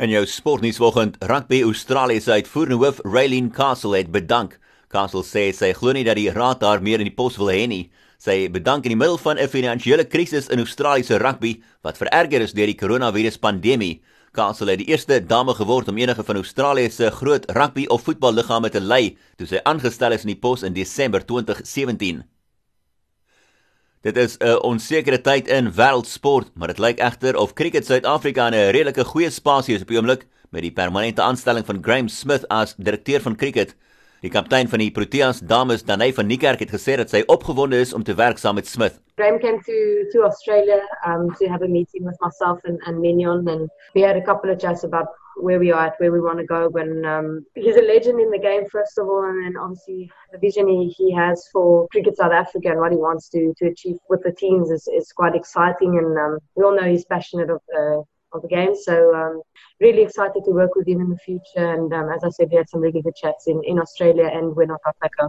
In jou sportnuus vanoggend, rugby Australië se uitvoerende hoof, Raylene Castle het bedank. Castle sê sy glo nie dat die raad haar meer in die pos wil hê nie. Sy bedank in die middel van 'n finansiële krisis in Australiese rugby wat vererger is deur die koronaviruspandemie. Castle het die eerste dame geword om enige van Australië se groot rugby of voetballiggame te lei toe sy aangestel is in die pos in Desember 2017. Dit is 'n onsekere tyd in wêreldsport, maar dit lyk egter of Cricket Suid-Afrika in 'n redelike goeie spasie is op die oomblik met die permanente aanstelling van Graham Smith as direkteur van cricket. Die kaptein van die Proteas dames, Danai van Niekerk het gesê dat sy opgewonde is om te werk saam met Smith. Graham came to to Australia um to have a meeting with myself and and Mignon and we had a couple of chats about where we are at, where we want to go. When um, he's a legend in the game, first of all, and then obviously the vision he, he has for cricket South Africa and what he wants to to achieve with the teams is, is quite exciting. And um, we all know he's passionate of the of the game, so um, really excited to work with him in the future. And um, as I said, we had some really good chats in in Australia and we're not Africa.